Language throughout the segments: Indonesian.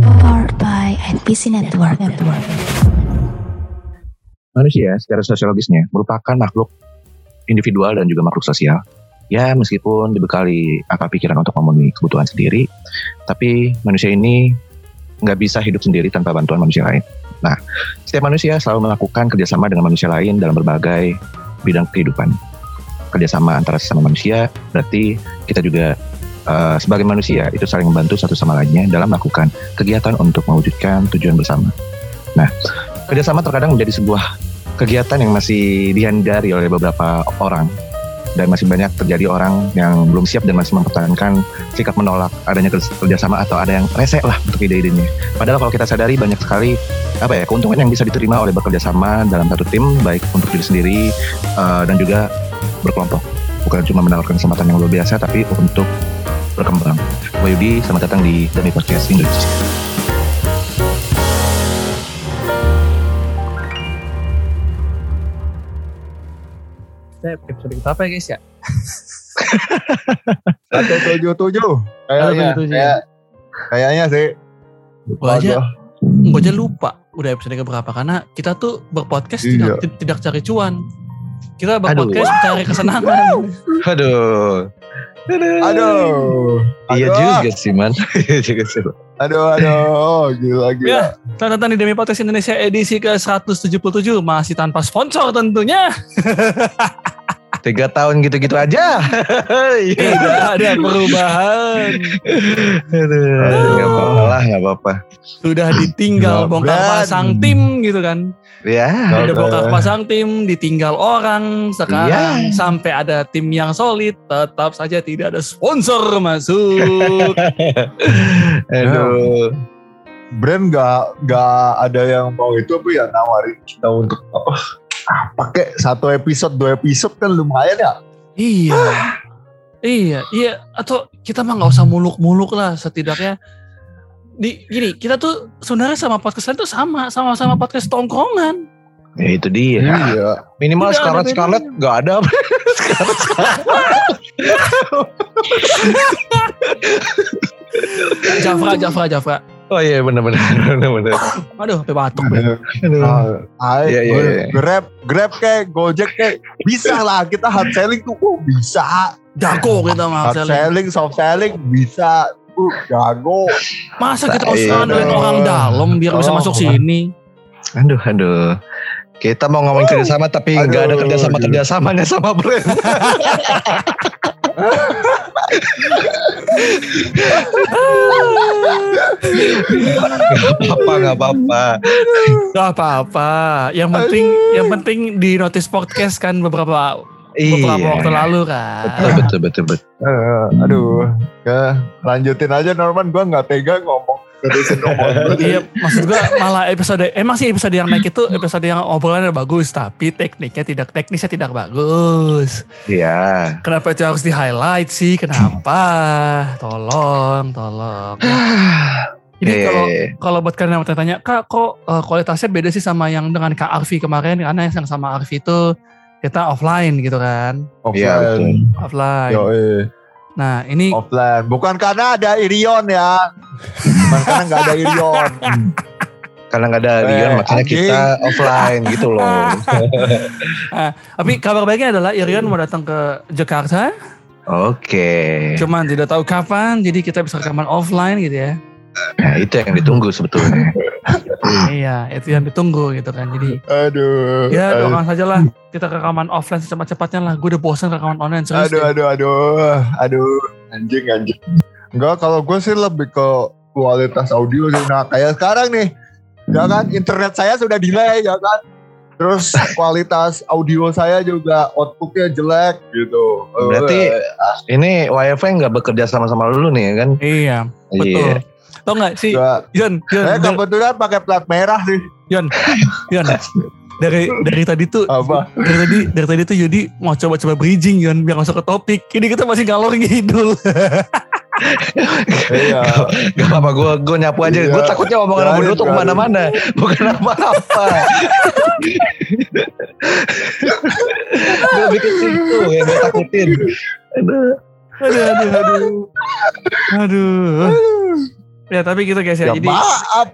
Powered by NPC Network. Network. Manusia secara sosiologisnya merupakan makhluk individual dan juga makhluk sosial. Ya meskipun dibekali akal pikiran untuk memenuhi kebutuhan sendiri, tapi manusia ini nggak bisa hidup sendiri tanpa bantuan manusia lain. Nah, setiap manusia selalu melakukan kerjasama dengan manusia lain dalam berbagai bidang kehidupan. Kerjasama antara sesama manusia berarti kita juga uh, sebagai manusia itu saling membantu satu sama lainnya dalam melakukan kegiatan untuk mewujudkan tujuan bersama. Nah, kerjasama terkadang menjadi sebuah kegiatan yang masih dihindari oleh beberapa orang dan masih banyak terjadi orang yang belum siap dan masih mempertahankan sikap menolak adanya kerjasama atau ada yang rese lah untuk ide-idenya. Padahal kalau kita sadari banyak sekali apa ya keuntungan yang bisa diterima oleh bekerja sama dalam satu tim baik untuk diri sendiri uh, dan juga berkelompok. Bukan cuma menawarkan kesempatan yang luar biasa tapi untuk berkembang. Wayudi, selamat datang di Demi Podcast Indonesia. kita episode kita apa ya guys ya? Satu tujuh tujuh. Kayaknya, kayak, kayaknya sih. Gue aja, gue aja lupa udah episode berapa karena kita tuh berpodcast Iya. tidak, tidak cari cuan. Kita berpodcast cari kesenangan. Aduh. Aduh. Iya Aduh. juga sih man. Iya juga sih. Aduh, aduh. Oh, gila, gila. Ya, selamat datang di Demi Podcast Indonesia edisi ke-177 masih tanpa sponsor tentunya. Tiga tahun gitu-gitu aja. Iya. Tidak ada perubahan. Aduh, nggak apa-apa lah, nggak apa-apa. Sudah ditinggal bongkar pasang tim gitu kan. Ya. Udah Oke. bongkar pasang tim, ditinggal orang. Sekarang Iya. sampai ada tim yang solid, tetap saja tidak ada sponsor masuk. Aduh. Brand gak, gak ada yang mau itu apa ya nawarin kita untuk apa? Ah, pakai satu episode, dua episode kan lumayan ya. iya. Iya, iya. Atau kita mah nggak usah muluk-muluk lah setidaknya. Di gini, kita tuh sebenarnya sama podcast lain tuh sama, sama-sama podcast tongkrongan. Ya itu dia. Iya. Minimal ada Scarlet nggak ada. Jafra, Jafra, Jafra. Oh iya benar-benar benar-benar. Aduh, sampai batuk. Aduh. Ah, Iya, iya, iya. Grab, Grab kayak Gojek kayak bisa lah kita hard selling tuh oh, bisa. Jago kita mah. Hard Selly. selling, soft selling bisa. Uh, jago. Masa kita harus Iya ngandelin dong. orang dalam biar bisa Oh. masuk sini? Aduh, aduh. Kita mau ngomongin kerjasama tapi nggak ada Aduh, kerjasama kerjasamanya sama brand. Gak apa nggak apa-apa. Gak apa-apa. Yang penting, yang penting di notice podcast kan beberapa beberapa Iya. waktu lalu kan. Betul betul betul betul. Eh, aduh, ya, lanjutin aja Norman. Gua nggak tega ngomong. Iya, maksud gua malah episode emang sih episode yang naik itu episode yang obrolannya bagus, tapi tekniknya tidak teknisnya tidak bagus. Iya. Kenapa itu harus di highlight sih? Kenapa? Tolong, tolong. Jadi Iya, kalau iya, iya. kalau buat kalian yang tanya, kak kok eh, kualitasnya beda sih sama yang dengan Kak Arfi kemarin? Karena yang sama Arfi itu kita offline gitu kan, Iya, betul. offline. Yo, eh. Nah ini offline. Bukan karena ada Irion ya. Bukan karena nggak ada Irion. Karena nggak ada Eh, Rion makanya anjing. kita offline gitu loh. Tapi kabar baiknya adalah Irion mau datang ke Jakarta, Oke. cuman tidak tahu kapan, jadi kita bisa rekaman offline gitu ya. Nah itu yang ditunggu sebetulnya. iya, itu yang ditunggu gitu kan. Jadi Aduh. ya aduh, doakan saja lah kita rekaman offline secepat-cepatnya lah. Gue udah bosan rekaman online serius. aduh, aduh, aduh, aduh, anjing, anjing. Enggak, kalau gue sih lebih ke kualitas audio sih. Nah, kayak sekarang nih, ya kan, internet saya sudah delay, ya kan. Terus kualitas audio saya juga outputnya jelek gitu. Berarti Eh, ini wifi nggak bekerja sama-sama lu nih ya kan? Iya, betul. Iya. Tau gak sih. Yon, Yon, Saya Yon, kebetulan pakai plat merah sih. Yon, Yon. Dari dari tadi tuh Apa? dari tadi dari tadi tuh Yudi mau coba-coba bridging Yon biar masuk ke topik. Ini kita masih ngalor ngidul. Iya. Gak apa-apa, gue gue nyapu aja. Iya. Gue takutnya omongan Garis, Abu tuh ke mana-mana, bukan apa-apa. gue bikin situ yang gue takutin. Aduh. aduh, aduh, aduh. Aduh. Ya tapi gitu guys ya. Ya Jadi maaf.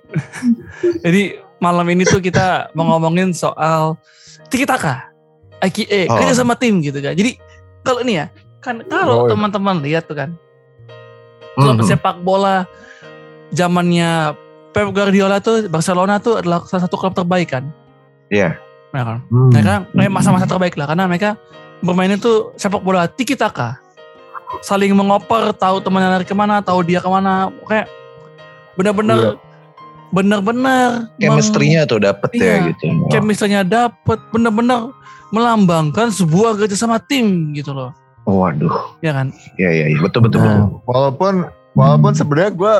jadi malam ini tuh kita mau ngomongin soal tiki taka, aka Oh. kerja sama tim gitu kan. Jadi kalau ini ya, kan kalau Oh, iya. teman-teman lihat tuh kan, klub Mhm. sepak bola zamannya Pep Guardiola tuh Barcelona tuh adalah salah satu klub terbaik kan. Iya. Ya kan? Hmm. Mereka mereka masa-masa terbaik lah karena mereka bermainnya tuh sepak bola tiki taka. Saling mengoper, tahu temannya lari ke mana, tahu dia ke mana. Kayak benar-benar Iya. benar-benar Chemistry-nya tuh dapet Iya. ya gitu. chemistry-nya dapet benar-benar melambangkan sebuah kerja sama tim gitu loh. Oh, waduh. Ya kan? Iya, iya, iya. Betul, betul, Nah. betul. Walaupun walaupun sebenarnya gue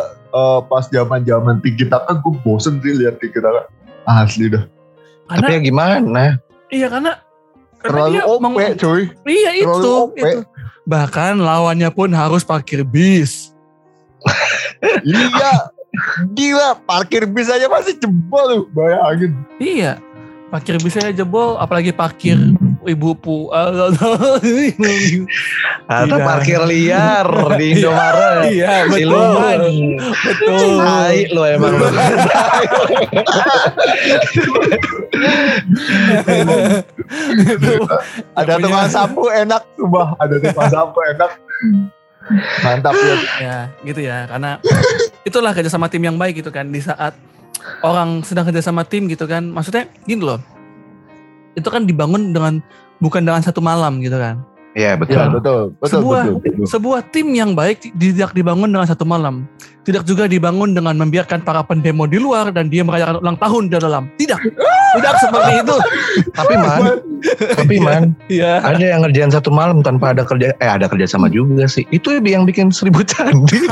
pas zaman zaman tinggi taka gue bosen sih lihat tinggi taka. Asli dah. Tapi Karena ya gimana? iya karena karena Terlalu dia OP meng- cuy. Iya itu, Terlalu OP. itu. Bahkan lawannya pun harus parkir bis. iya. Gila parkir bis aja masih jebol lu. Bayangin. Iya. Parkir bisnya jebol, apalagi parkir ibu pu. Atau Tidak. parkir liar di Indomaret. iya, Siluman. betul. Tai lu emang. Ada tukang sapu enak coba. Ada tukang sapu enak. Mantap ya. ya gitu ya karena itulah kerjasama tim yang baik gitu kan di saat orang sedang kerjasama tim gitu kan maksudnya gini loh itu kan dibangun dengan bukan dengan satu malam gitu kan Iya, betul. Ya betul. Betul. Sebuah- betul, betul. sebuah tim yang baik tidak dibangun dengan satu malam tidak juga dibangun dengan membiarkan para pendemo di luar dan dia merayakan ulang tahun di dalam tidak tidak seperti itu Tapi man, tapi man, iya ada yang ngerjain satu malam tanpa ada kerja, eh ada kerja sama juga sih. Itu yang bikin seribu candi.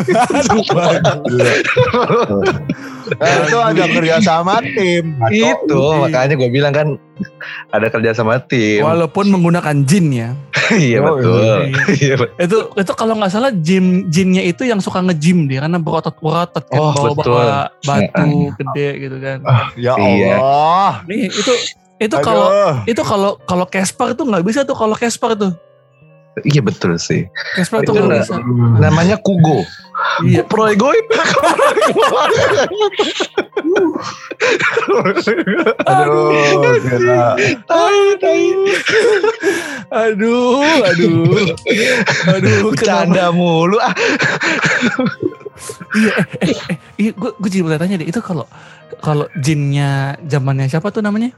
Eh, itu ada kerja sama tim. Itu makanya gue bilang kan ada kerja sama tim. walaupun menggunakan jin ya iya Oh, betul. Iya, betul. itu itu kalau nggak salah jin jinnya itu yang suka nge-gym dia karena berotot berotot kan Oh, bawa betul. bawa batu gede gitu kan Ya Iya. Allah. nih itu itu kalau itu kalau kalau Casper tuh nggak bisa tuh kalau Casper tuh. Iya betul sih. Casper tuh Itu nggak bisa. Namanya Kugo. iya. Proy goib. Aduh, aduh. aduh aduh. Bercanda mulu. Ah, iya eh, eh, eh, iya gue gue jadi bertanya deh itu kalau kalau jinnya zamannya siapa tuh namanya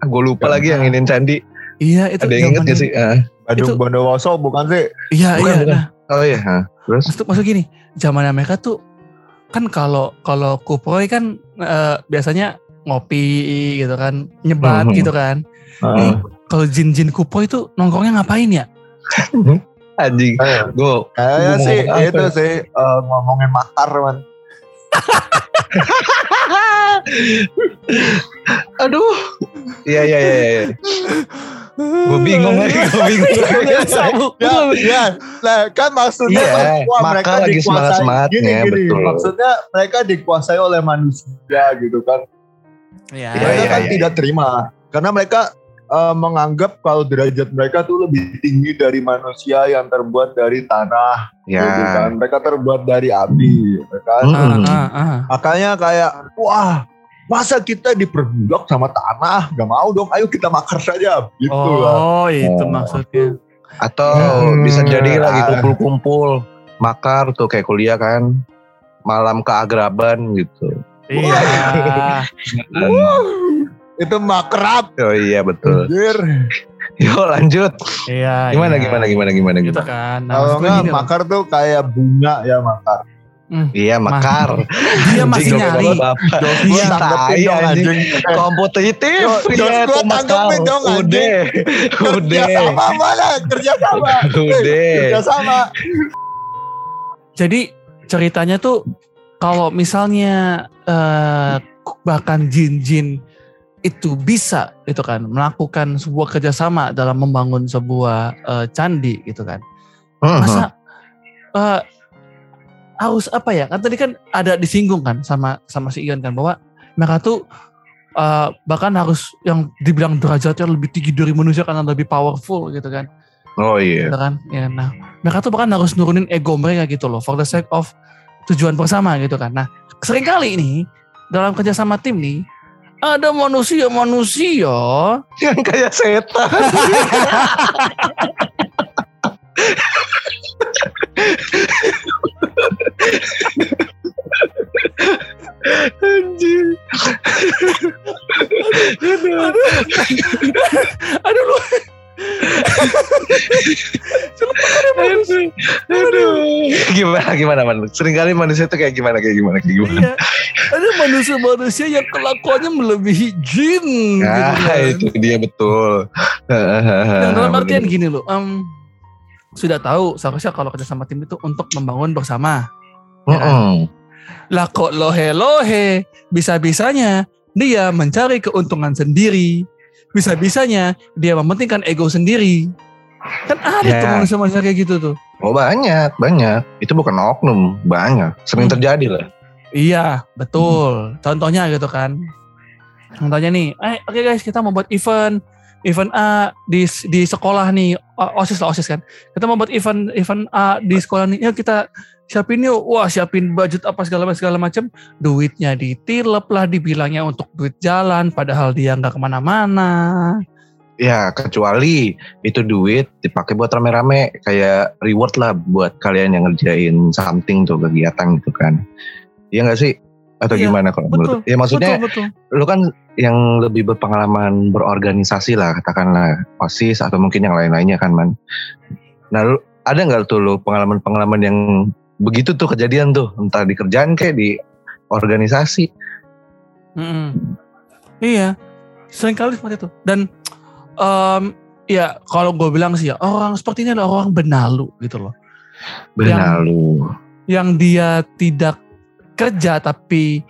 gue lupa lagi yang ingin candi. iya itu Ada yang inget gak sih? Ah. Badung Itu- Bondowoso bukan sih? iya Bukan, iya bukan. nah Oh iya. ah. Terus? maksud maksud gini zamannya mereka tuh kan kalau kalau kuproy kan eh, biasanya ngopi gitu kan nyebat Mhm. gitu kan Heeh. kalau jin-jin kuproy itu nongkrongnya ngapain ya Anjing. Eh, Gue Kayaknya sih itu ya? sih eh, ngomongin makar man. Aduh. Iya iya iya. iya. Gue bingung lagi. Gue bingung. Ya, ya. Nah, kan maksudnya Iya, kan, wah, maka mereka lagi dikuasai. semangat-semangatnya, Gini, gini. betul. Maksudnya mereka dikuasai oleh manusia gitu kan. ya Iya, mereka iya, kan iya. tidak terima karena mereka eh, menganggap kalau derajat mereka tuh lebih tinggi dari manusia yang terbuat dari tanah gitu Ya. kan. Mereka terbuat dari api ya kan. ah, Mm-mm. ah, ah. Makanya kayak wah masa kita diperbudak sama tanah gak mau dong ayo kita makar saja gitu lah. oh itu Oh. maksudnya Atau Hmm. bisa jadi lagi Ah. kumpul-kumpul makar tuh kayak kuliah kan malam keagraban gitu. iya itu makrab Oh iya betul. anjir. Yuk lanjut. iya Gimana iya. gimana gimana gimana gitu kan nah, kalau enggak makar tuh kayak bunga ya makar Iya makar. dia masih nyari Iya tanggepin tai dong anjing. Eh, Kompetitif. Iya tuh makar. anjing. Udah. kerja Udah. sama mana kerja sama kerja Udah. sama jadi ceritanya tuh kalau misalnya eh, bahkan jin-jin itu bisa gitu kan melakukan sebuah kerjasama dalam membangun sebuah eh, candi gitu kan. Masa eh, harus apa ya? Kan tadi kan ada disinggung kan sama sama si Ian kan bahwa mereka tuh eh, bahkan harus yang dibilang derajatnya lebih tinggi dari manusia karena lebih powerful gitu kan. Oh iya. gitu kan? Ya nah mereka tuh bahkan harus nurunin ego mereka gitu loh for the sake of tujuan bersama gitu kan. Nah, sering kali nih dalam kerjasama tim nih ada manusia-manusia Yang kayak setan. Anjir. aduh lu Aduh, aduh. Gimana gimana man? Seringkali manusia itu kayak gimana kayak gimana kayak gimana? iya ada manusia-manusia yang kelakuannya melebihi jin gitu Ah, kan. itu dia betul. Dan dalam artian gini loh, em, sudah tahu seharusnya kalau kerja sama tim itu untuk membangun bersama. Mm-mm. Lah kok lohe-lohe, bisa-bisanya dia mencari keuntungan sendiri. Bisa-bisanya dia mementingkan ego sendiri. Kan ada Ya. tuh manusia-manusia kayak gitu tuh. Oh banyak banyak. Itu bukan oknum banyak. Sering Hmm. terjadi lah. Iya, betul. Contohnya gitu kan. Contohnya nih, eh oke guys kita mau buat event event A di di sekolah nih osis lah osis kan. Kita mau buat event event A di sekolah nih. Yuk kita siapin yuk. Wah siapin budget apa segala segala macam. Duitnya ditilep lah dibilangnya untuk duit jalan. Padahal dia nggak ke mana-mana. Ya kecuali itu duit dipakai buat rame-rame kayak reward lah buat kalian yang ngerjain something tuh kegiatan gitu kan. Iya nggak sih? Atau Iya, gimana kalau betul. menurut? Ya maksudnya betul betul. lu kan yang lebih berpengalaman berorganisasi lah katakanlah osis atau mungkin yang lain-lainnya kan man. Nah lu ada nggak tuh lu pengalaman-pengalaman yang begitu tuh kejadian tuh entah di kerjaan kayak di organisasi? Mm-mm. Iya, sering kali seperti itu. Dan em, ya kalau gue bilang sih ya orang seperti ini adalah orang benalu gitu loh. Benalu. Yang dia tidak kerja tapi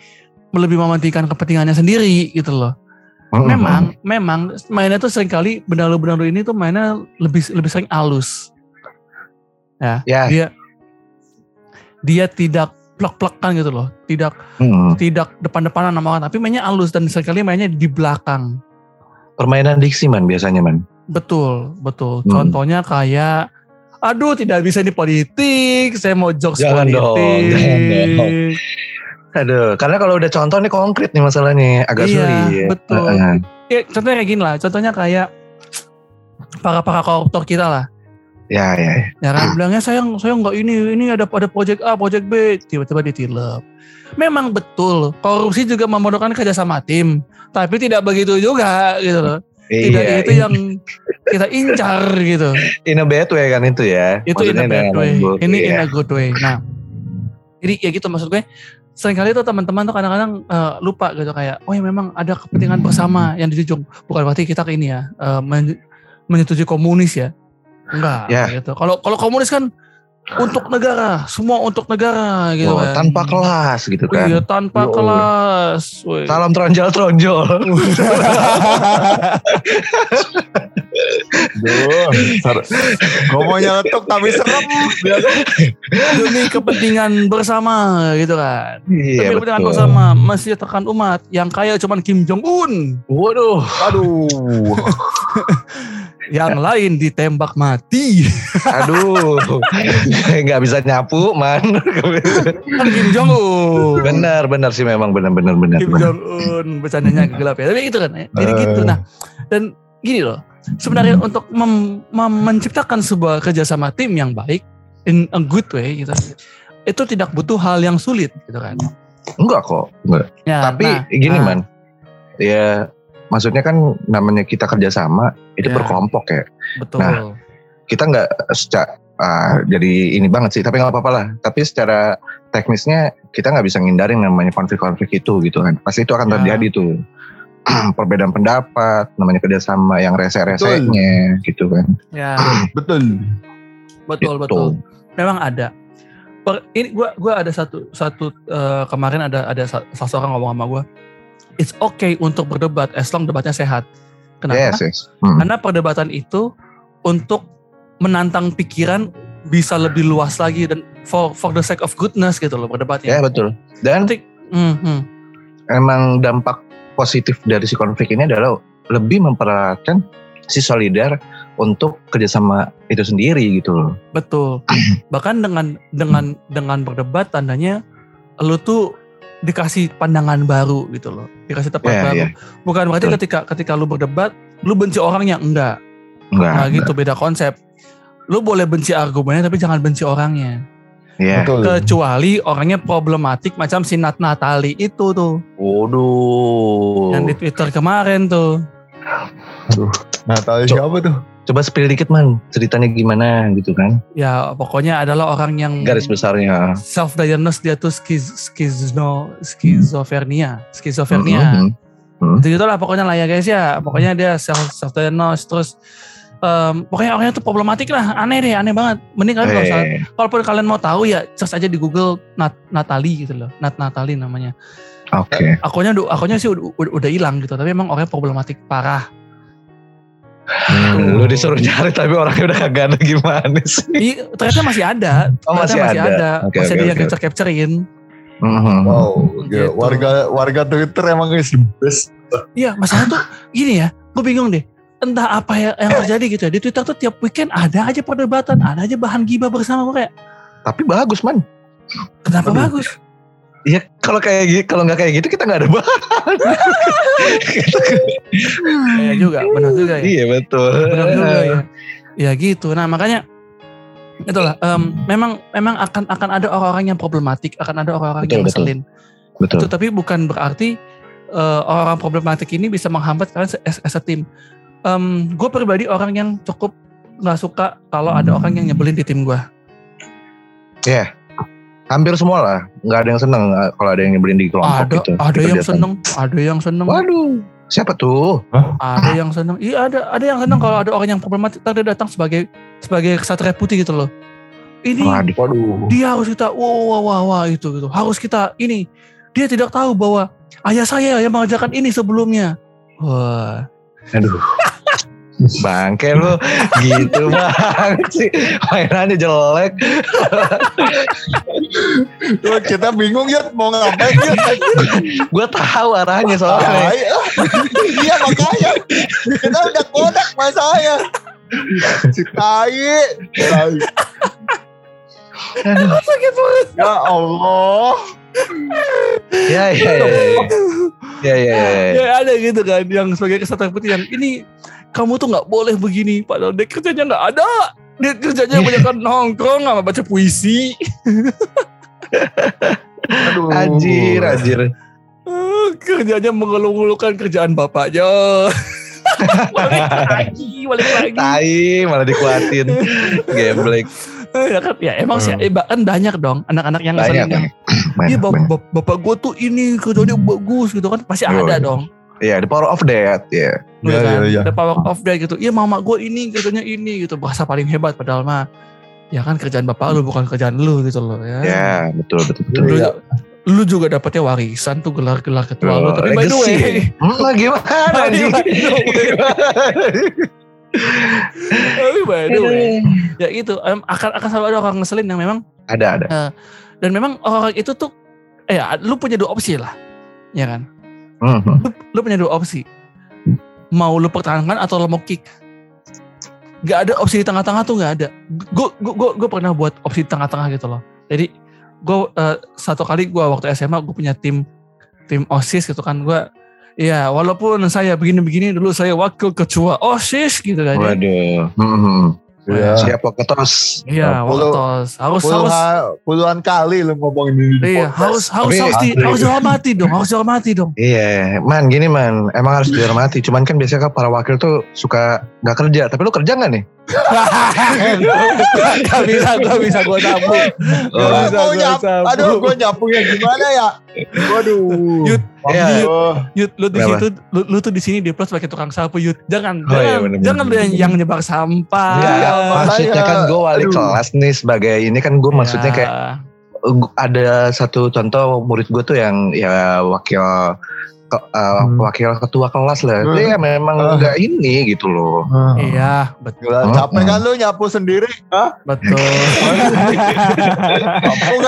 lebih mementingkan kepentingannya sendiri gitu loh. Mm-mm. Memang, memang mainnya tuh sering kali benalu-benalu ini tuh mainnya lebih lebih sering halus. Ya, Ya. dia dia tidak plek-plekan gitu loh, tidak Mm. tidak depan-depanan sama orang, tapi mainnya halus dan sering kali mainnya di belakang. Permainan diksi man biasanya man. Betul, betul. Hmm. Contohnya kayak, aduh tidak bisa di politik, saya mau jokes Jangan politik. dong, jangan dong. Aduh, karena kalau udah contoh nih konkret nih masalahnya agak Iya, sulit. betul. Heeh. Ya, contohnya kayak gini lah, contohnya kayak para para koruptor kita lah. Ya, ya, ya. Ya kan bilangnya saya saya nggak ini ini ada ada project A, project B, tiba-tiba ditilep. Memang betul, korupsi juga membutuhkan kerjasama tim, tapi tidak begitu juga gitu loh. Tidak Iya, itu yang kita incar gitu. in a bad way kan itu ya. itu in a Maksudnya bad way. Ini in iya. a good way. Nah, jadi ya gitu maksud gue. Seringkali tuh teman-teman tuh kadang-kadang eh, lupa gitu kayak, oh ya memang ada kepentingan bersama yang dijunjung. Bukan berarti kita ke ini ya, men- menyetujui komunis ya. Enggak Ya. gitu. Kalau kalau komunis kan untuk negara, semua untuk negara gitu Oh, kan. tanpa kelas gitu kan. Iya, tanpa Yo. kelas. Woi. Salam tronjol-tronjol. Duh, mau nyeletuk tapi serem. Demi kepentingan bersama gitu kan. iya, Demi kepentingan betul. bersama, mensejahterakan umat. Yang kaya cuman Kim Jong Un. Waduh, Aduh. yang lain ditembak mati. aduh. Nggak bisa nyapu, man. Kan Kim Jong Un. benar, benar sih memang benar benar benar. Kim. Jong Un bercandanya gelap ya. Tapi itu kan. ya. Jadi gitu. Nah, dan gini loh. Sebenarnya untuk mem- mem- menciptakan sebuah kerjasama tim yang baik in a good way gitu. Itu tidak butuh hal yang sulit gitu kan. Enggak kok, enggak. Ya, Tapi nah, gini nah, man, ya maksudnya kan namanya kita kerjasama itu Ya. berkelompok ya. Betul. Nah, Kita nggak secara jadi ini banget sih, tapi nggak apa-apa lah. Tapi secara teknisnya kita nggak bisa ngindarin namanya konflik-konflik itu gitu kan. Pasti itu akan Ya. terjadi tuh. Perbedaan pendapat, namanya kerjasama yang rese-resenya gitu kan. ya, Betul. betul Gitu. betul. Memang ada. Per- ini gua gua ada satu satu eh, kemarin ada ada sa- salah seorang ngomong sama gua. It's okay untuk berdebat as long debatnya sehat. Kenapa? Yes, yes. Hmm. Karena perdebatan itu untuk menantang pikiran bisa lebih luas lagi dan for for the sake of goodness gitu loh Ya perdebatannya. betul. Dan Nanti, hmm, hmm. emang dampak positif dari si konflik ini adalah lebih mempereratkan si solidar untuk kerjasama itu sendiri gitu loh. Betul. Bahkan dengan dengan dengan berdebat tandanya lu tuh dikasih pandangan baru gitu loh. Dikasih tempat Iya, baru. iya. Bukan berarti Betul. ketika ketika lu berdebat lu benci orangnya enggak. Enggak. Nah, gitu beda konsep. Lu boleh benci argumennya tapi jangan benci orangnya. Iya. Betul. Kecuali orangnya problematik macam si Nat Natali itu tuh. Waduh. Yang di Twitter kemarin tuh. Tahu Cok. siapa tuh? Coba spill dikit man, ceritanya gimana gitu kan? Ya pokoknya adalah orang yang Garis besarnya. self diagnose dia tuh skiz, skizno, skizofrenia, skizofrenia. Mhm, mhm. Itu gitulah pokoknya lah ya guys ya. Pokoknya dia self self diagnose terus em, pokoknya orangnya tuh problematik lah, aneh deh, aneh banget. Mending kalian usah, Eh, kalaupun kalian mau tahu ya search aja di Google Nat Natali gitu loh, Nat Natali namanya. Oke. Akunnya du- akunnya sih udah udah- udah hilang gitu, tapi emang orangnya problematik parah. Lu disuruh nyari tapi orangnya udah kagak ada gimana sih? Ih, ternyata masih ada, Oh, ternyata masih ada. Oke, masih oke, ada yang oke. capture capturein. Mhm. Wow, Gitu. warga warga Twitter emang is the best. Iya, masalah tuh gini ya, gue bingung deh. Entah apa ya yang terjadi gitu ya. Di Twitter tuh tiap weekend ada aja perdebatan, ada aja bahan gibah bersama gue kayak, Tapi bagus man. kenapa Aduh. bagus? Iya kalau kayak gitu, kalau nggak kayak gitu kita nggak ada bahan. Iya juga, benar juga ya. Iya betul. Benar juga ya. Ya gitu. Nah makanya itulah. em, memang memang akan akan ada orang-orang yang problematik, akan ada orang-orang yang betul. ngeselin. Betul. Itu tapi bukan berarti eh, orang-orang problematik ini bisa menghambat kalian as, as a team. gue pribadi orang yang cukup nggak suka kalau ada orang yang nyebelin di tim gue. Hampir semua lah. Nggak ada yang seneng eh, kalau ada yang nyebelin di kelompok Ada gitu. ada yang seneng, ada yang seneng, Waduh. Siapa tuh? ada yang seneng. Iya ada ada yang seneng kalau ada orang yang problematik. Ntar dia datang sebagai sebagai kesatria putih gitu loh. Ini Waduh. Waduh. dia harus kita wah wah wah, wah itu gitu harus kita ini dia tidak tahu bahwa ayah saya yang mengajarkan ini sebelumnya wah Aduh. Bangke lu gitu banget sih. Mainannya jelek. Loh, kita bingung ya mau ngapain ya. Gue tahu arahnya soalnya. Ah, iya. iya makanya. Kita udah kodak saya. Si tai. tai. Sakit banget. Ya Allah. Ya ya, ya, ya, ya, ya, ya, ya, ya, ada gitu kan yang sebagai kesatuan putih yang ini kamu tuh nggak boleh begini padahal dia kerjanya nggak ada. Dia kerjanya banyak kan nongkrong sama baca puisi. Aduh. anjir anjir. Eh, kerjanya mengeluh-ngeluhkan kerjaan bapaknya. Balik lagi balik lagi. Tai malah dikuatin. Geblek. Ya kan? Ya emang sih Hmm. eh, bahkan banyak dong anak-anak yang banyak. yang banyak Iya banyak, bap banyak. bap- bapak gue tuh ini kerjanya bagus gitu kan? Pasti Oh, ada dong. Iya, the power of that, ya. gitu Iya, kan. iya, iya. The power of that gitu. Iya mama gue ini kerjanya ini gitu bahasa paling hebat padahal mah ya kan kerjaan bapak lu bukan kerjaan lu gitu loh ya. Ya, betul betul betul. Lu, Iya. lu juga dapetnya warisan tuh gelar-gelar ketua lu. Oh, Tapi by the way, legacy. Hmm, gimana tapi by the way, ya gitu em, akan akan selalu ada orang ngeselin yang memang ada ada. dan memang orang itu tuh eh ya, lu punya dua opsi lah. Ya kan? Hmm, lu, lu punya dua opsi. Mau lu pertahankan atau lu mau kick. Gak ada opsi di tengah-tengah tuh gak ada. Gue gue gue gue pernah buat opsi di tengah-tengah gitu loh. Jadi gue eh, satu kali gue waktu SMA gue punya tim tim osis gitu kan gue ya walaupun saya begini-begini dulu saya wakil ketua osis gitu kan. Waduh. Hmm, hmm, hmm. Iya. Siap ketos. Iya, Puluh- waktos. Harus harus Puluhan, puluhan kali lu ngomong ini di iya, harus harus Tapi harus, di, harus dihormati dong, harus dihormati dong. Iya, man gini man, emang harus dihormati. Cuman kan biasanya kan para wakil tuh suka nggak kerja. Tapi lu kerja nggak nih? Gak bisa, gak bisa gue. Oh, Gak bisa gue nyap- tabung. Aduh, gue nyapunya gimana ya? Waduh. Yud, Iya. Aduh. Yud, lu di situ, lu, lu tuh di sini di plus pakai tukang sapu Yud. Jangan, Oh, iya, jangan, bener-bener. jangan lu yang, nyebar sampah. Iya, maksudnya kan gue wali Aduh. kelas nih sebagai ini kan gue maksudnya Ya. kayak ada satu contoh murid gue tuh yang ya wakil ke- uh, Hmm. wakil ketua kelas lah. Hmm. Dia memang Ah. nggak ini gitu loh. Iya, betul, Gila, Hmm. capek kan lu nyapu sendiri? Hah? betul. Kan?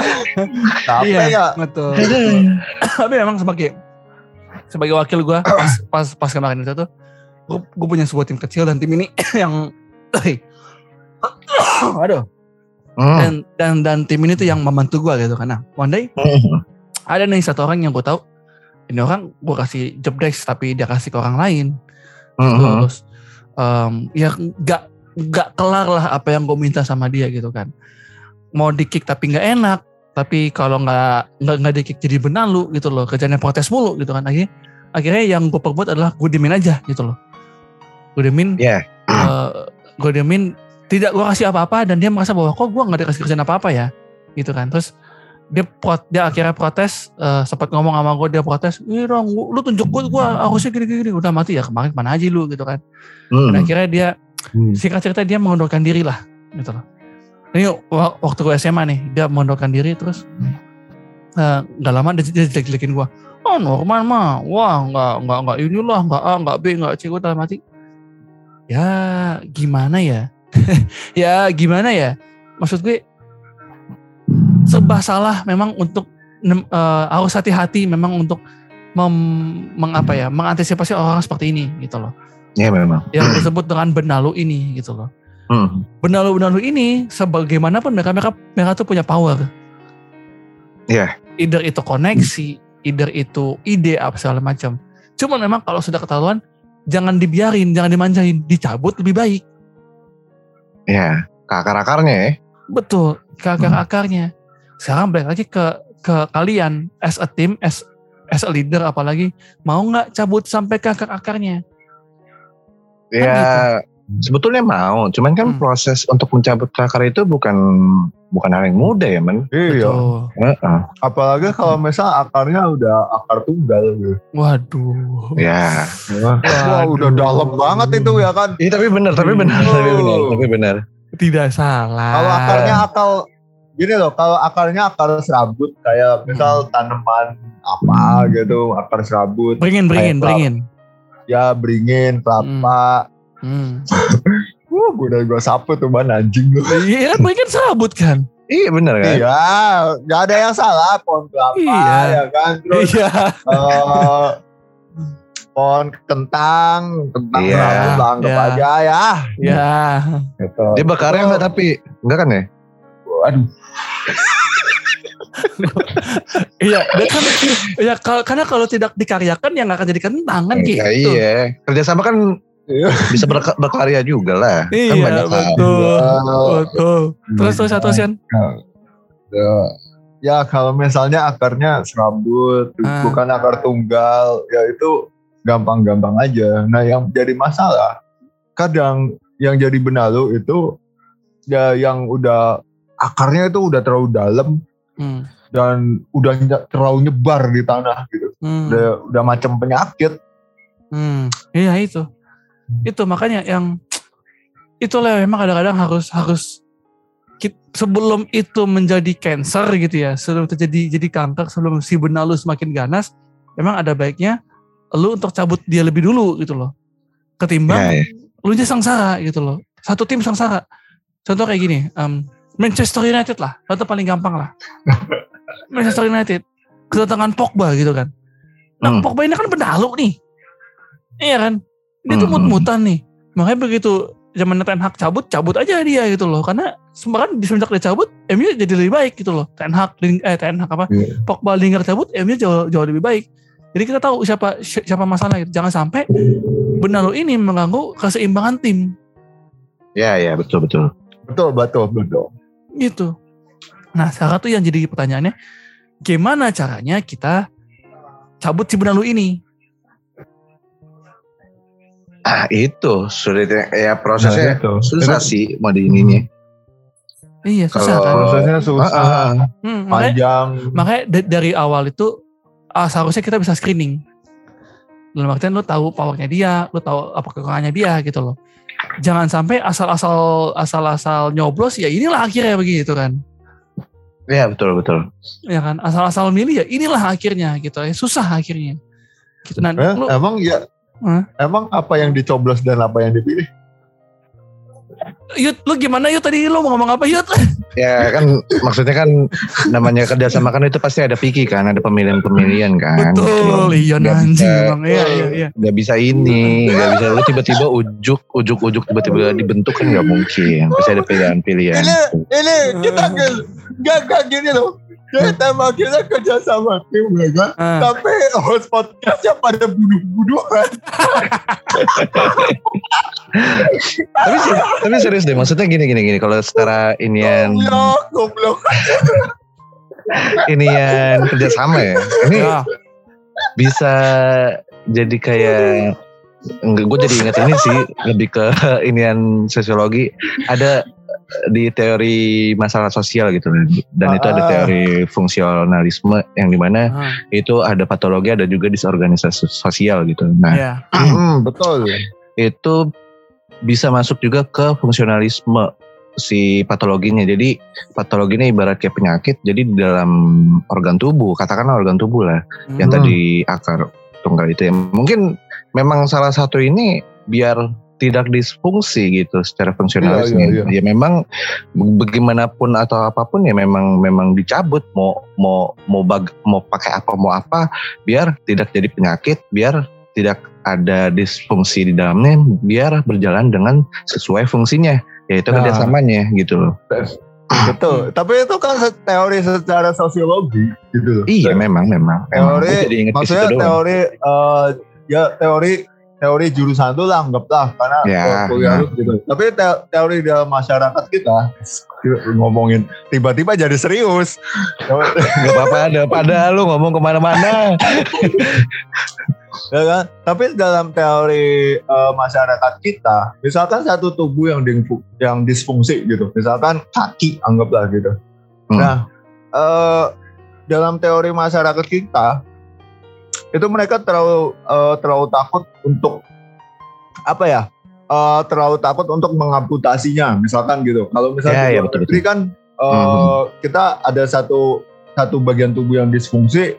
Capek Iya, ya? betul. Tapi emang sebagai sebagai wakil gue pas, pas pas kemarin itu tuh, gue punya sebuah tim kecil dan tim ini yang Aduh. Hmm. Dan dan dan tim ini tuh yang membantu gue gitu karena one day Hmm. ada nih satu orang yang gue tahu ini orang gue kasih job desk tapi dia kasih ke orang lain. Terus em, ya nggak nggak kelar lah apa yang gue minta sama dia gitu kan. Mau di kick tapi nggak enak tapi kalau nggak nggak nggak di kick jadi benalu gitu loh. Kerjanya protes mulu gitu kan. Akhirnya akhirnya yang gue perbuat adalah gue diemin aja gitu loh. Gue diemin Iya. gue diemin tidak gue kasih apa-apa dan dia merasa bahwa kok gue nggak dikasih kerjaan apa-apa ya gitu kan. Terus dia prot, dia akhirnya protes eh, sempat ngomong sama gue dia protes Ih dong lu tunjuk gue gue harusnya gini-gini. Udah mati ya kemarin mana aja lu? Gitu kan. Hmm. dan akhirnya dia Hmm. singkat cerita dia mengundurkan diri lah gitu loh. Ini wa- waktu gue SMA nih dia mengundurkan diri terus eh, nggak lama dia, dia jelek-jelekin gue oh Norman mah wah nggak nggak nggak inilah nggak A nggak B nggak C. Gue dalam hati ya gimana ya? Ya gimana ya? Maksud gue serba salah memang untuk eh, harus hati-hati memang untuk mem, mengapa ya mengantisipasi orang seperti ini gitu loh Iya memang. yang disebut dengan benalu ini gitu loh Hmm. benalu-benalu ini sebagaimanapun mereka mereka mereka tuh punya power. Iya. Either itu koneksi, either itu ide apa segala macam. Cuman memang kalau sudah ketahuan jangan dibiarin, jangan dimanjain, dicabut lebih baik. Iya. Ke akar-akarnya ya. Betul, ke akar-akarnya. Sekarang balik lagi ke ke kalian as a team, as as a leader apalagi mau nggak cabut sampai ke akar-akarnya? Ya sebetulnya mau, cuman kan Hmm. proses untuk mencabut akar itu bukan bukan hal yang mudah ya men. Iya. Betul. Heeh. Apalagi kalau misal akarnya udah akar tunggal gitu. Waduh. Ya. Wah, Waduh. udah dalam banget itu ya kan. Iya tapi benar, tapi benar, tapi benar, tapi benar. Tidak salah. Kalau akarnya akal gini loh, kalau akarnya akar serabut kayak misal tanaman apa gitu, akar serabut, beringin, beringin, beringin. ya beringin, kelapa. Hmm. Wah, gue udah gue sapu tuh ban anjing lu. Iya, kan beringin sabut kan? Iya benar kan? Iya, gak ada yang salah pohon kelapa Iya. ya kan. Terus Iya. eh, pohon kentang, kentang Iya. serabut lah, anggap Iya. aja ya. Ya. Gitu. Dia bakarnya enggak tapi enggak kan ya? Aduh, Iya, dia kan ya karena kalau tidak dikaryakan ya nggak akan jadi kentang kan gitu. Ya, iya. Kerjasama kan Iya. bisa berka- berkarya juga lah. kan Iya, banyak hal. betul. Wow. Betul. Terus terus satu Sian. Ya, ya kalau misalnya akarnya serabut, Ah. bukan akar tunggal, ya itu gampang-gampang aja. Nah yang jadi masalah, kadang yang jadi benalu itu ya yang udah akarnya itu udah terlalu dalam Hmm. dan udah terlalu nyebar di tanah gitu. Hmm. Udah, udah macam penyakit. Hmm. Iya itu. Itu makanya yang itulah memang kadang-kadang harus harus sebelum itu menjadi cancer gitu ya, sebelum terjadi jadi kanker, sebelum si benalu semakin ganas, memang ada baiknya lu untuk cabut dia lebih dulu gitu loh. Ketimbang Iya, iya. lu aja sengsara gitu loh. Satu tim sengsara. Contoh kayak gini, em, Manchester United lah, contoh paling gampang lah. Manchester United kedatangan Pogba gitu kan. Nah Hmm. Pogba ini kan benalu nih, iya kan? Dia tuh Hmm. mut-mutan nih. Makanya begitu zaman Ten Hag cabut, cabut aja dia gitu loh. Karena di semenjak dia cabut, MU jadi lebih baik gitu loh. Ten Hag, Ling- eh Ten Hag apa? Iya. Pogba Lingard cabut, MU jauh, jauh lebih baik. Jadi kita tahu siapa siapa masalah gitu. Jangan sampai benalu ini mengganggu keseimbangan tim. Iya, iya, betul betul. Betul, betul, betul. Gitu. Nah sekarang tuh yang jadi pertanyaannya, gimana caranya kita cabut si benalu ini? Ah, itu sulitnya ya prosesnya Nah, itu. susah Itu- sih mau di ininya. Iya susah Kalau- kan. Prosesnya susah, Ah, ah. Hmm, makanya panjang. makanya da- dari awal itu ah, seharusnya kita bisa screening. Dalam artian lu tahu powernya dia, lu tahu apa kekurangannya dia gitu loh. Jangan sampai asal-asal asal-asal nyoblos ya inilah akhirnya begitu kan. Iya, betul betul. Ya kan, asal-asal milih ya inilah akhirnya gitu ya. Susah akhirnya. Gitu. Nah, Eh, lu emang ya, Hah? emang apa yang dicoblos dan apa yang dipilih? Yud, lu gimana Yud tadi lu mau ngomong apa Yud? Ya kan maksudnya kan namanya kerjasama kan itu pasti ada piki kan, ada pemilihan-pemilihan kan. Betul, iya anjing bisa- bang, iya iya iya. Gak bisa ini, gak bisa lu tiba-tiba ujuk, ujuk, ujuk tiba-tiba dibentuk kan gak mungkin. Pasti ada pilihan-pilihan. Ini ini kita gak gak, gak gini loh. Kita makanya kerja sama tim ya kan. Ah, Tapi host podcastnya pada bunuh-bunuhan. tapi tapi serius deh, maksudnya gini gini gini. Kalau secara inian Goblok, goblok. inian kerjasama ya, ini ya. bisa jadi kayak enggak gue jadi ingat ini sih lebih ke inian sosiologi ada di teori masalah sosial gitu dan itu ada Ah. teori fungsionalisme yang di mana Ah, itu ada patologi ada juga disorganisasi sosial gitu nah Iya. Hmm, betul. itu bisa masuk juga ke fungsionalisme si patologinya jadi patologinya ibarat kayak penyakit jadi di dalam organ tubuh katakanlah organ tubuh lah yang Hmm. tadi akar tunggal itu ya mungkin memang salah satu ini biar tidak disfungsi gitu secara fungsionalisnya. Iya, iya, ya memang bagaimanapun atau apa pun ya memang memang dicabut. Mau mau mau bag, mau pakai apa mau apa biar tidak jadi penyakit biar tidak ada disfungsi di dalamnya biar berjalan dengan sesuai fungsinya. Yaitu Nah. kerjasamanya gitu loh. Betul. Tapi itu kan teori secara sosiologi gitu loh. iya memang memang. Emang Teori, aku jadi maksudnya teori eh, ya teori teori jurusan itu lah anggaplah karena Ya, kuliah lu gitu. Tapi te- teori dalam masyarakat kita ngomongin tiba-tiba jadi serius. Gak apa-apa ada pada lu ngomong ke mana-mana ya kan? Tapi dalam teori eh, masyarakat kita, misalkan satu tubuh yang dingfu- yang disfungsi gitu, misalkan kaki anggaplah gitu. Hmm. Nah, eh, dalam teori masyarakat kita itu mereka terlalu eh, terlalu takut untuk apa ya? eh, terlalu takut untuk mengamputasinya, misalkan gitu. Kalau misalnya Ya, ya, luar betul, negeri kan eh, Hmm. kita ada satu satu bagian tubuh yang disfungsi,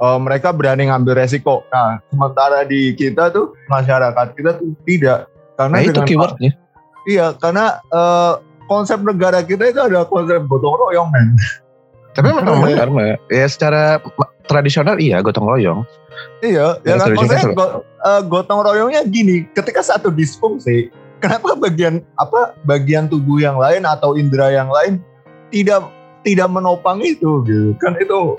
eh, mereka berani ngambil resiko. Nah, sementara di kita tuh masyarakat kita tuh tidak, karena nah itu keywordnya iya, karena eh, konsep negara kita itu ada konsep gotong royong, men. tapi memang benar ya secara tradisional iya gotong royong Iya, ya Ya, kan maksudnya go- eh, gotong royongnya gini, ketika satu disfungsi, kenapa bagian apa bagian tubuh yang lain atau indera yang lain tidak tidak menopang itu gitu. Kan itu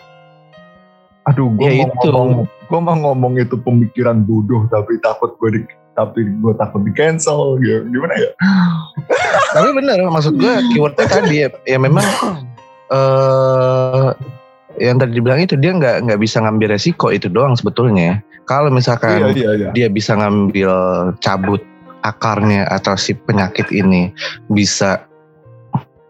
aduh gue Ya, mau itu. ngomong gue mau ngomong itu pemikiran bodoh tapi takut gue di tapi gue takut di cancel gitu. Gimana ya? tapi benar maksud gue keywordnya tadi ya, ya memang eh yang tadi dibilang itu dia nggak nggak bisa ngambil resiko itu doang sebetulnya kalau misalkan Iya iya iya. dia bisa ngambil cabut akarnya atau si penyakit ini bisa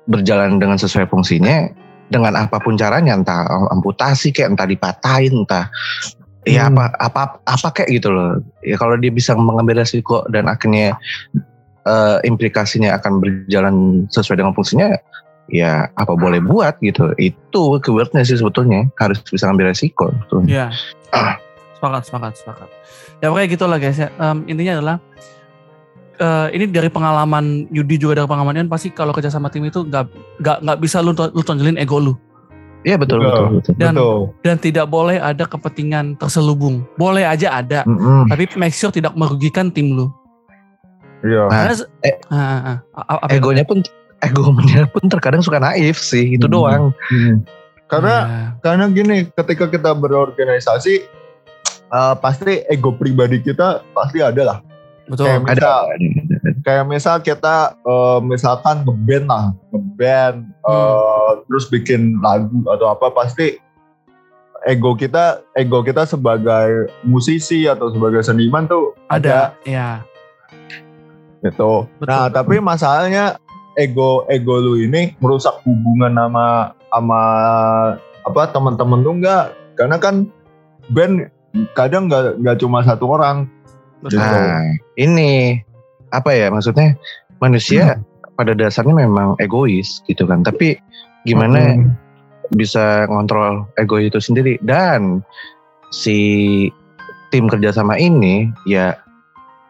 berjalan dengan sesuai fungsinya dengan apa pun caranya entah amputasi kayak entah dipatahin entah ya Hmm. apa apa apa kayak gitu loh ya kalau dia bisa mengambil resiko dan akhirnya eh, implikasinya akan berjalan sesuai dengan fungsinya ya apa boleh buat gitu itu keywordnya sih sebetulnya harus bisa ngambil resiko sebetulnya. Iya. Sepakat, sepakat, sepakat. Ya pokoknya gitu lah guys ya. Em, intinya adalah eh, ini dari pengalaman Yudi juga dari pengalaman Ian pasti kalau kerja sama tim itu nggak nggak nggak bisa lu lu tonjolin ego lu Iya betul Betul. betul betul. Dan- Betul. dan tidak boleh ada kepentingan terselubung. Boleh aja ada, Mm-mm. tapi make sure tidak merugikan tim lu. Iya. Nah, eh, Ah, ah, ah. Apa itu? egonya pun egonya pun terkadang suka naif sih itu Hmm. doang Hmm. Karena Ya. karena gini ketika kita berorganisasi eh, pasti ego pribadi kita pasti ada lah betul. kayak ada, misal ada, ada. kayak misal kita eh, misalkan ngeband lah ngeband eh, terus bikin lagu atau apa pasti ego kita ego kita sebagai musisi atau sebagai seniman tuh Ada, ya. gitu Betul. nah tapi masalahnya ego ego lu ini merusak hubungan sama sama apa teman-teman tuh enggak karena kan band kadang nggak nggak cuma satu orang Betul. nah ini apa ya maksudnya manusia pada dasarnya memang egois gitu kan tapi gimana Hmm. bisa ngontrol ego itu sendiri dan si tim kerjasama ini ya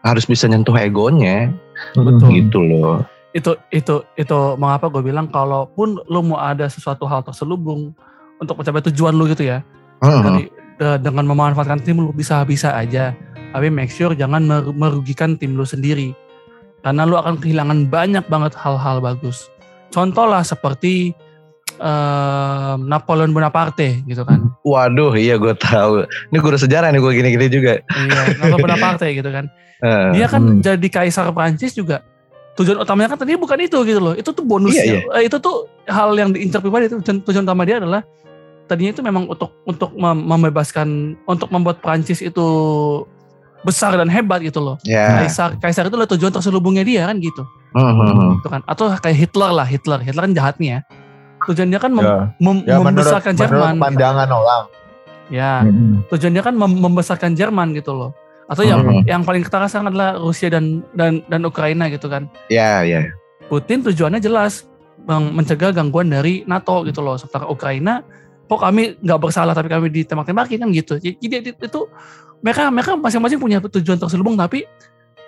harus bisa nyentuh egonya Betul. Gitu loh. Itu itu itu mengapa gue bilang kalaupun lu mau ada sesuatu hal terselubung untuk mencapai tujuan lu gitu ya Heeh. dari de- dengan memanfaatkan tim lu bisa bisa aja tapi make sure jangan mer- merugikan tim lu sendiri karena lu akan kehilangan banyak banget hal-hal bagus contoh lah seperti eh, Napoleon Bonaparte gitu kan Waduh, iya gue tahu. Ini guru sejarah nih gue gini-gini juga. iya Napoleon Bonaparte gitu kan Eh, dia kan hmm. jadi kaisar Prancis juga tujuan utamanya kan tadi bukan itu gitu loh. Itu tuh bonusnya Iya, Eh, itu tuh hal yang diincar pribadi itu tujuan, tujuan utama dia adalah tadinya itu memang untuk untuk mem- membebaskan untuk membuat Prancis itu besar dan hebat gitu loh. Ya. kaisar kaisar itu adalah tujuan terselubungnya dia kan gitu. Hmm, hmm, hmm. gitu kan. Atau kayak Hitler lah Hitler. Hitler kan jahat nih ya tujuannya kan mem- Ya, mem- ya menurut, membesarkan menurut Jerman pandangan orang. ya. Tujuannya kan mem- membesarkan Jerman gitu loh atau yang Hmm. yang paling ketara sekarang adalah Rusia dan dan dan Ukraina gitu kan Ya, ya. Putin tujuannya jelas mencegah gangguan dari NATO gitu loh. Sementara Ukraina, kok kami nggak bersalah tapi kami ditembak-tembakin kan gitu. Jadi itu mereka mereka masing-masing punya tujuan terselubung tapi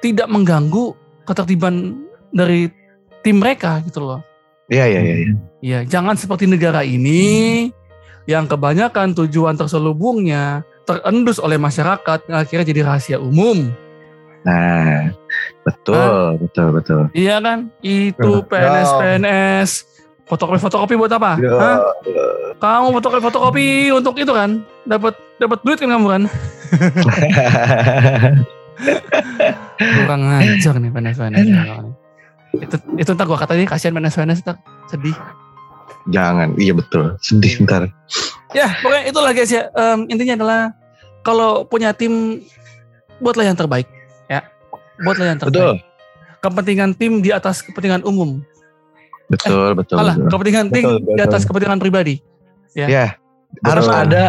tidak mengganggu ketertiban dari tim mereka gitu loh. Iya, iya, iya. iya. Ya jangan seperti negara ini yang kebanyakan tujuan terselubungnya terendus oleh masyarakat akhirnya jadi rahasia umum. Nah, betul, betul, betul. Iya kan? Itu PNS. PNS fotokopi fotokopi buat apa? Ya, Hah? Kamu fotokopi fotokopi untuk itu kan? Dapat dapat duit kan kamu kan? Kurang ngajar nih PNS PNS. itu itu ntar gua katanya kasihan PNS PNS ntar sedih. Jangan, iya betul. Sedih ntar. Ya pokoknya itulah guys ya. Em, intinya adalah kalau punya tim buatlah yang terbaik ya. Buatlah yang terbaik. Betul, Kepentingan tim di atas kepentingan umum. betul, betul. Alah, betul. kepentingan tim Betul, di betul. atas kepentingan pribadi. Ya, harus Betul. ada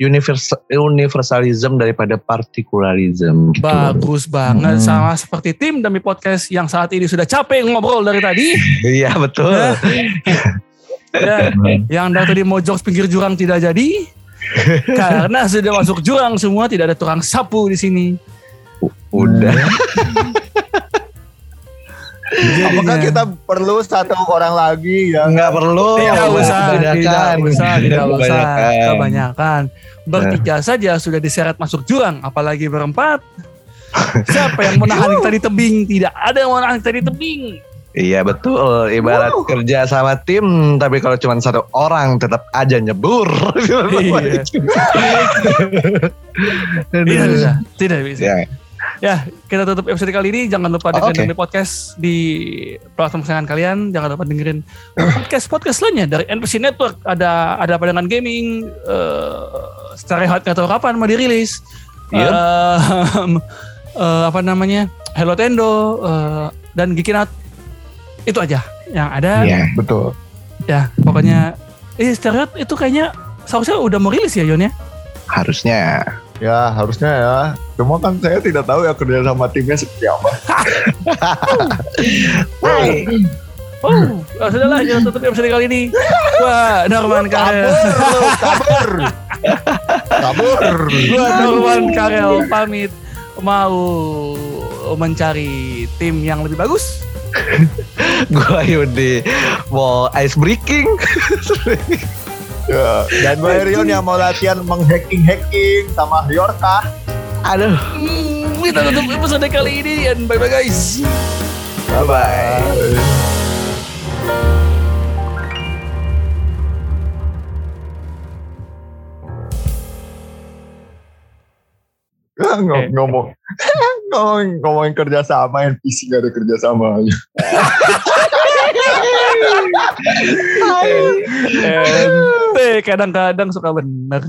universal, universalism daripada partikularism gitu. Bagus banget Hmm. sama seperti tim demi podcast yang saat ini sudah capek ngobrol dari tadi. Iya, betul. ya, yang dari tadi mau jokes pinggir jurang tidak jadi karena sudah masuk jurang semua tidak ada tukang sapu di sini. Udah. Apakah kita perlu satu orang lagi yang Nggak perlu. Tidak usah, tidak usah, tidak usah. Kebanyakan. Kebanyakan. Bertiga saja sudah diseret masuk jurang, apalagi berempat. Siapa yang menahan kita di tebing? Tidak ada yang menahan kita di tebing. Iya betul, ibarat kerja sama tim, tapi kalau cuma satu orang tetap aja nyebur. Iya. Tidak bisa, tidak bisa. Ya, Ya, kita tutup episode kali ini. Jangan lupa Oh, dengerin oke. podcast di platform kesayangan kalian. Jangan lupa dengerin podcast-podcast lainnya dari NPC Network. Ada ada pandangan gaming. eh secara hot nggak tahu kapan mau dirilis. Iya. Em, eh, apa namanya? Hello Tendo eh, dan Geekin Out. Itu aja yang ada. Iya. betul. Ya, pokoknya. Eh, itu kayaknya seharusnya udah mau rilis ya Yon ya? harusnya. Ya harusnya ya. Cuma kan saya tidak tahu ya kerja sama timnya seperti apa. Oh, oh sudahlah kita tutup episode kali ini. Wah, Norman Karel. Kabur, kabur, kabur. Gua Norman Karel pamit mau mencari tim yang lebih bagus. Gua Yudi mau ice breaking. Ya, Dan gue Rion yang mau latihan menghacking-hacking sama Yorka. Aduh, Hmm, kita tutup episode kali ini dan bye bye guys. bye bye. Ngom- ngomong ngomong ngomongin kerja sama NPC gak ada kerja sama Ente kadang-kadang suka bener.